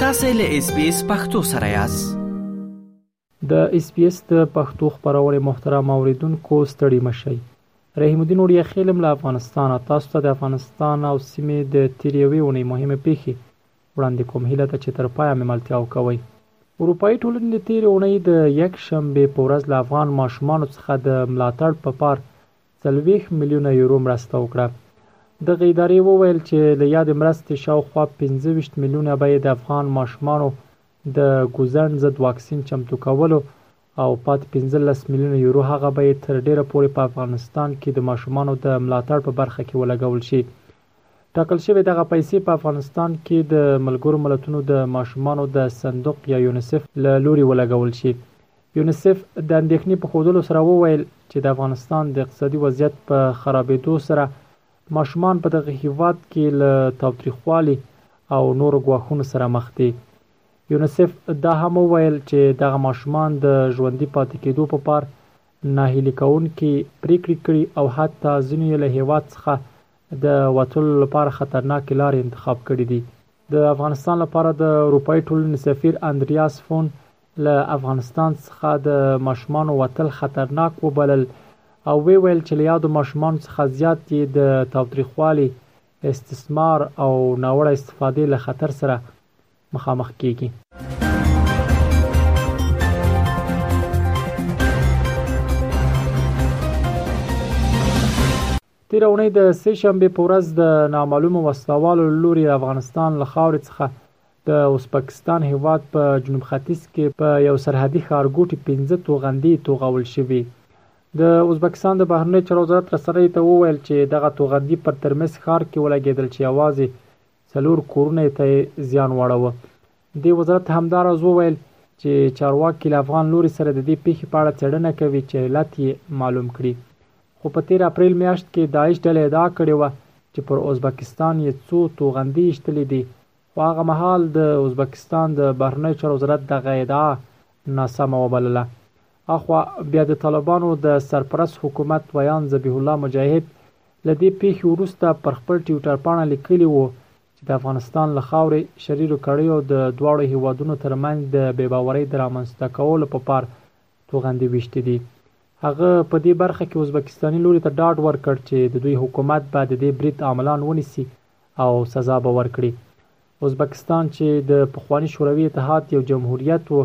تاسو له اس بي اس پختو سره یاست د اس بي اس د پښتو خبرونه محترم اوریدونکو ستړي مشي رحیم الدین وړیا خیلم له افغانستان تاسو ته د افغانستان او سیمې د تیریوي ونې مهمه پیخي وړاندې کوم هیله ته چې تر پای مې ملتیا وکوي اروپאי ټولنې د تیرې اونۍ د یک شنبه په ورځ له افغان ماشومانو څخه د ملاتړ په پار څلوېښت میلیونه یورو مرسته وکړه. دغې ادارې وویل چې له یادې مرستې شاوخوا پنځه ویشت میلیونه به یې د افغان ماشومانو د ګوزڼ ضد واکسین چمتو کولو او پاتې پنځلس میلیونه یورو هغه به یې تر ډېره پورې په افغانستان کې د ماشومانو د ملاتړ په برخه کې ولګول شي. ټاکل شوې دغه پیسې په افغانستان کې د ملګرو ملتونو د ماشومانو د صندوق یا یونیسف له لوري ولګول شي یونیسف د اندېښنې په ښودلو سره وویل چې د افغانستان د اقتصادي وضعیت په خرابېدو سره ماشومان په دغه هیواد کې له تاوتریخوالي او نورو ګواښونو سره مخ دي. یونیسف دا هم وویل چې دغه ماشومان د ژوندي پاتې کېدو په پار ناهیلي کوونکې پرېکړې کړي او حتی ځینو یې له هیواد څخه د وتلو لپاره خطرناکې لارې انتخاب کړې دي. د افغانستان لپاره د اروپايي ټولنې سفیر اندریاس فون له افغانستان څخه د ماشومانو وتل خطرناک وبلل او ویې ویل چې له یادو ماشومانو څخه زیات یې د تاوتریخوالي، استثمار او ناوړه استفادې له خطر سره مخامخ کیږي. تېره اونۍ د سې شنبې په ورځ د نامعلومو وسلهوالو له لوري د افغانستان له خاورې څخه د ازبکستان هېواد په جنوب ختیځ کې په یو سرحدي ښارګوټي پنځه توغندي توغول شوي. د ازبکستان د بهرنیو چارو وزارت رسنیو ته وویل چې دغه توغندي پر ترمذ ښار کې ولګېدل چې یوازې څلور کورونه ته یې زیان واړوه. دې وزارت همداراز وویل چې چارواکي له افغان لوري سره د دې پېښې په اړه څېړنه کوي چې علت یې معلوم کړي. خو په تېر اپریل میاشت کې داعش ډله ادعا کړې وه چې پر ازبکستان یې څو توغندي ایستلي دي، خو هغه مهال د ازبکستان د بهرنیو چارو وزارت دغه ادعا ناسمه وبلله. اخوا بیا د طالبانو د سرپرست حکومت ویاند ذبیح الله مجاهد له دې پېښې وروسته پر خپل ټویټرپاڼه لیکلي وو چې د افغانستان له خاورې شریرو کړیو د دواړو هېوادونو ترمنځ د بې باورۍ د رامنځته کولو په پار توغندي ویشتي دي. هغه په دې برخه کې ازبکستاني لوري ته ډاډ ورکړ چې د دوی حکومت به د دې برید عاملان ونیسي او سزا به ورکړي. ازبکستان چې د پخواني شوروي اتحاد یو جمهوریت و،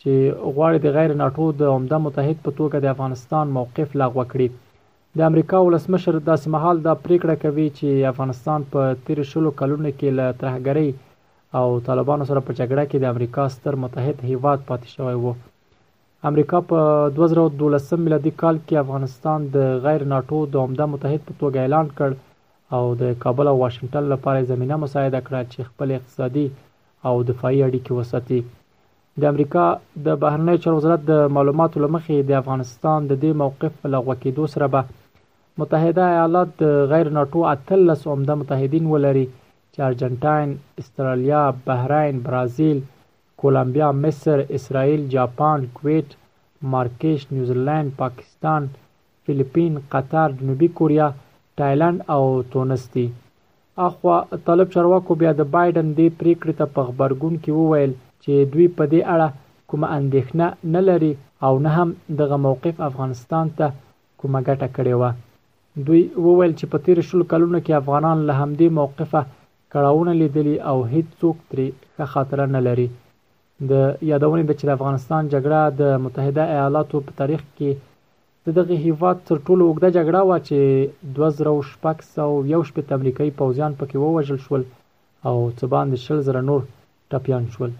چې غواړي د غیر ناټو د عمده متحد په توګه د افغانستان موقف لغوه کړي. د امریکا ولسمشر داسې مهال دا پریکړه کوي چې افغانستان په تیر شلو کلونو کې له ترهګرۍ او طالبانو سره په جګړه کې د امریکا ستر متحد هیواد پاتې شوی و. امریکا په دوه زره او دولسم میلادي کال کې افغانستان د غیر ناټو د عمده متحد په توګه اعلان کړ او د کابل او واشنګټن لپاره یې زمینه مساعده کړه چې خپلې اقتصادي او دفاعي اړیکې وساتي. د امریکا د بهرنیو چارو وزارت د معلوماتو له مخې د افغانستان د دې موقف په لغوه کېدو سره به متحده ایالات د غیر ناټو اتلس عمده متحدین ولري چې ارجنټاین، استرالیا، بحرین، برازیل، کولمبیا، مصر، اسراییل، جاپان، کویټ، مارکیش، نیوزیلنډ، پاکستان، فلپین، قطر، جنوبي کوریا، ټایلنډ او تونس دي. اخوا طالب چارواکو بیا د بایډن دې پرېکړې ته په غبرګون کې وویل چې دوی په دې اړه کومه اندېښنه نه لري او نه هم دغه موقف افغانستان ته کومه ګټه کړې وه. دوی وویل چې په تېرو شلو کلونو کې افغانان له همدې موقفه کړاوونه لیدلي او هېڅوک ترې ښه خاطره نه لري. د یادونې ده چې د افغانستان جګړه د متحده ایالاتو په تاریخ کې د دغه هیواد تر ټولو اوږده جګړه وه چې 2611 امریکایي پوځیان پکې ووژل شول او څه باندې شل زره نور ټپیان شول.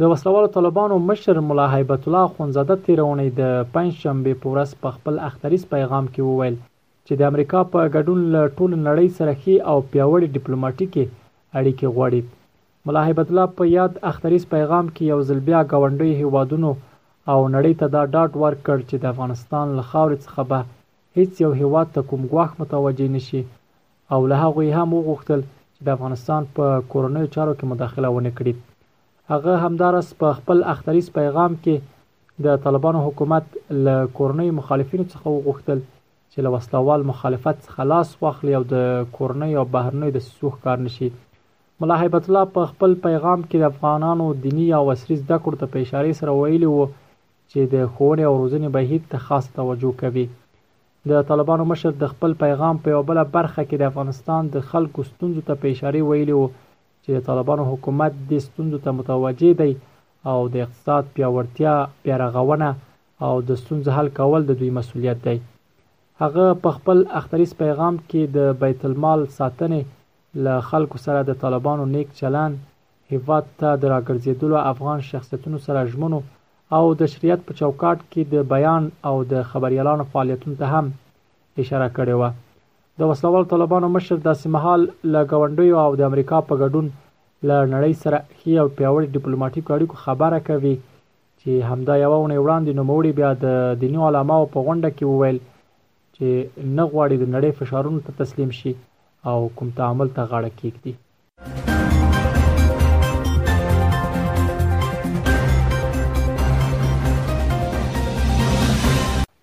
د وسلهوالو طالبانو مشر ملا هیبت الله اخوندزاده تېره اونۍ د پنجشنبې په ورځ په خپل اختریز پیغام کې وویل چې د امریکا په ګډون له ټولې نړۍ سره ښې او پیاوړې ډیپلوماټیکې اړیکې غواړي. ملا هیبت الله په یاد اختریز پیغام کې یو ځل بیا ګاونډیو هېوادونو او نړۍ ته دا ډاډ ورکړ چې د افغانستان له خاورې څخه به هېڅ یو هېواد ته کوم ګواښ متوجه نه شي او له هغو یې هم وغوښتل چې د افغانستان په کورنیو چارو کې مداخله ونه کړي هغه همداراز په خپل اختریز پیغام کې د طالبانو حکومت له کورنیو مخالفینو څخه وغوښتل چې له وسله وال مخالفت څخه لاس واخلي او د کورنیو او بهرنیو دسیسو ښکار نشي ملا هیبت الله په خپل پیغام کې د افغانانو دیني او عصري زده کړو ته په اشارې سره ویلي وو چې د ښوونې او روزنې بهیر ته خاصه توجه کوي د طالبانو مشر د خپل پیغام په یو بل برخه کې د افغانستان د خلکو ستونزو ته په اشاره ویلي وو چې د طالبانو حکومت دې ستونزو ته متوجه دی او د اقتصاد پیاوړتیا، بیارغونه او د ستونزو حل کول د دوی مسولیت دی. هغه په خپل اختریز پیغام کې د بیت المال ساتنې، له خلکو سره د طالبانو نیک چلند، هیواد ته د راګرځیدلو افغان شخصیتونو سره ژمنو او د شریعت په چوکاټ کې د بیان او د خبریالانو فعالیتونو ته هم اشاره کړې وه د وسله والو طالبانو مشر داسې مهال له ګاونډیو او د امریکا په ګډون له نړۍ سره ښې او پیاوړې ډیپلوماټیکو اړیکو خبره کوي چې همدا یوه اونۍ وړاندې نوموړي بیا د دیني علماو په غونډه کې وویل چې نه غواړي د نړۍ فشارونو ته تسلیم شي او کوم تعامل ته غاړه کېږدي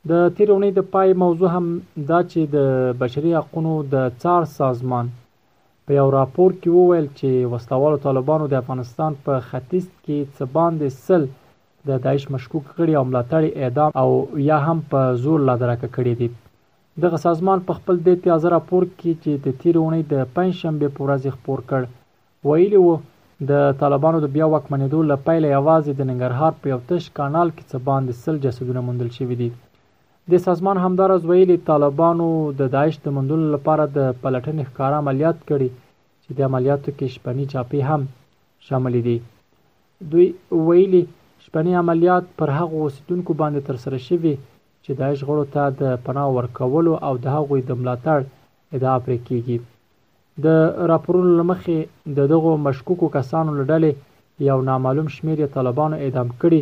د تېرې اونۍ د پای موضوع هم دا چې د بشري حقونو د څار سازمان په یو راپور کې وویل چې وسلهوالو طالبانو د افغانستان په ختیځ کې څه باندې سل د داعش مشکوک غړي او ملاتړي اعدام او یا هم په زور لادرکه کړي دي. دغه سازمان په خپل دې تازه راپور کې چې د تېرې اونۍ د پنجشنبې په ورځ یې خپور کړ، ویلي وو، د طالبانو د بیا واکمنېدو له پیله یوازې د ننګرهار په یو تش کانال کې څه باندې سل جسدونه موندل شوي دي. دې سازمان همداراز ویلي، طالبانو د داعش د موندلو لپاره د پلټنې ښکاره عملیات کړي چې دې عملیاتو کې شپني چاپې هم شاملې دي. دوی ویلي، شپني عملیات پر هغو اوسېدونکو باندې ترسره شوي چې داعش غړو ته د پناه ورکولو او د هغوی د ملاتړ ادعا پرې کېږي. د راپورونو له مخې، د دغو مشکوکو کسانو له ډلې یو نامعلوم شمېر یې طالبانو اعدام کړي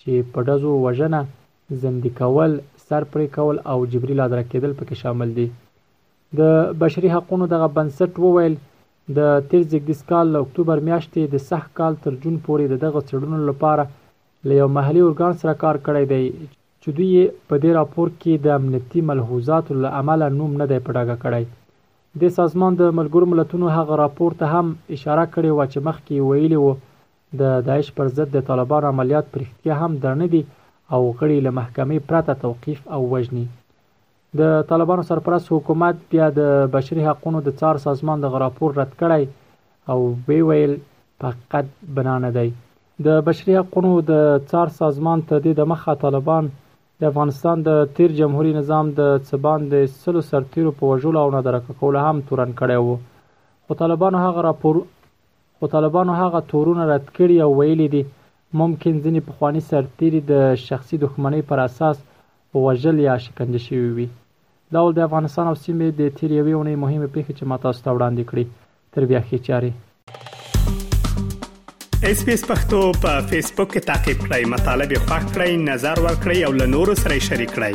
چې په ډزو وژنه، زندي کول، سر پرې کول او جبري لادرک کېدل پکې شامل دي. د بشري حقونو دغه بنسټ وویل، د تېر زېږدیز کال له اکتوبر میاشتې د سږ کال تر جون پورې د دغو څېړنو لپاره له یو محلي ارګان سره کار کړی دی، چې دوی یې په دې راپور کې د امنیتي ملحوظاتو له امله نوم نه دی په ډاګه کړی. دې سازمان د ملګرو ملتونو هغه راپور ته هم اشاره کړې وه چې مخکې یې ویلي وو، د داعش پر ضد د طالبانو عملیات په رښتیا هم درانه دي او غړي یې له محکمې پرته توقیف او وژني. د طالبانو سرپرست حکومت بیا د بشري حقونو د څار سازمان دغه راپور رد کړی او ویې ویل، په حقیقت بنا نه دی. د بشري حقونو د څار سازمان تر دې دمخه طالبان د افغانستان د تېر جمهوري نظام د څه باندې سلو سرتېرو په وژلو او نادرکه کولو هم تورن کړی و، خو طالبانو هغه راپور خو طالبانو هغه تورونه رد کړي او ویلي دي، ممکن ځینې پخواني سرتېري د شخصي دښمنۍ پر اساس وژل یا شکنجه شوي وي. دا ول د افغانستان او سیمې د تېرې یوې اونۍ مهمې پېښې چې ما تاسو ته وړاندې کړې. تر بیا ښې چارې. اس پی اس پختو په فیسبوک کې تا کې پلی مطلب یو فاک کړئ نظر ور کړئ او له نورو سره شریک کړئ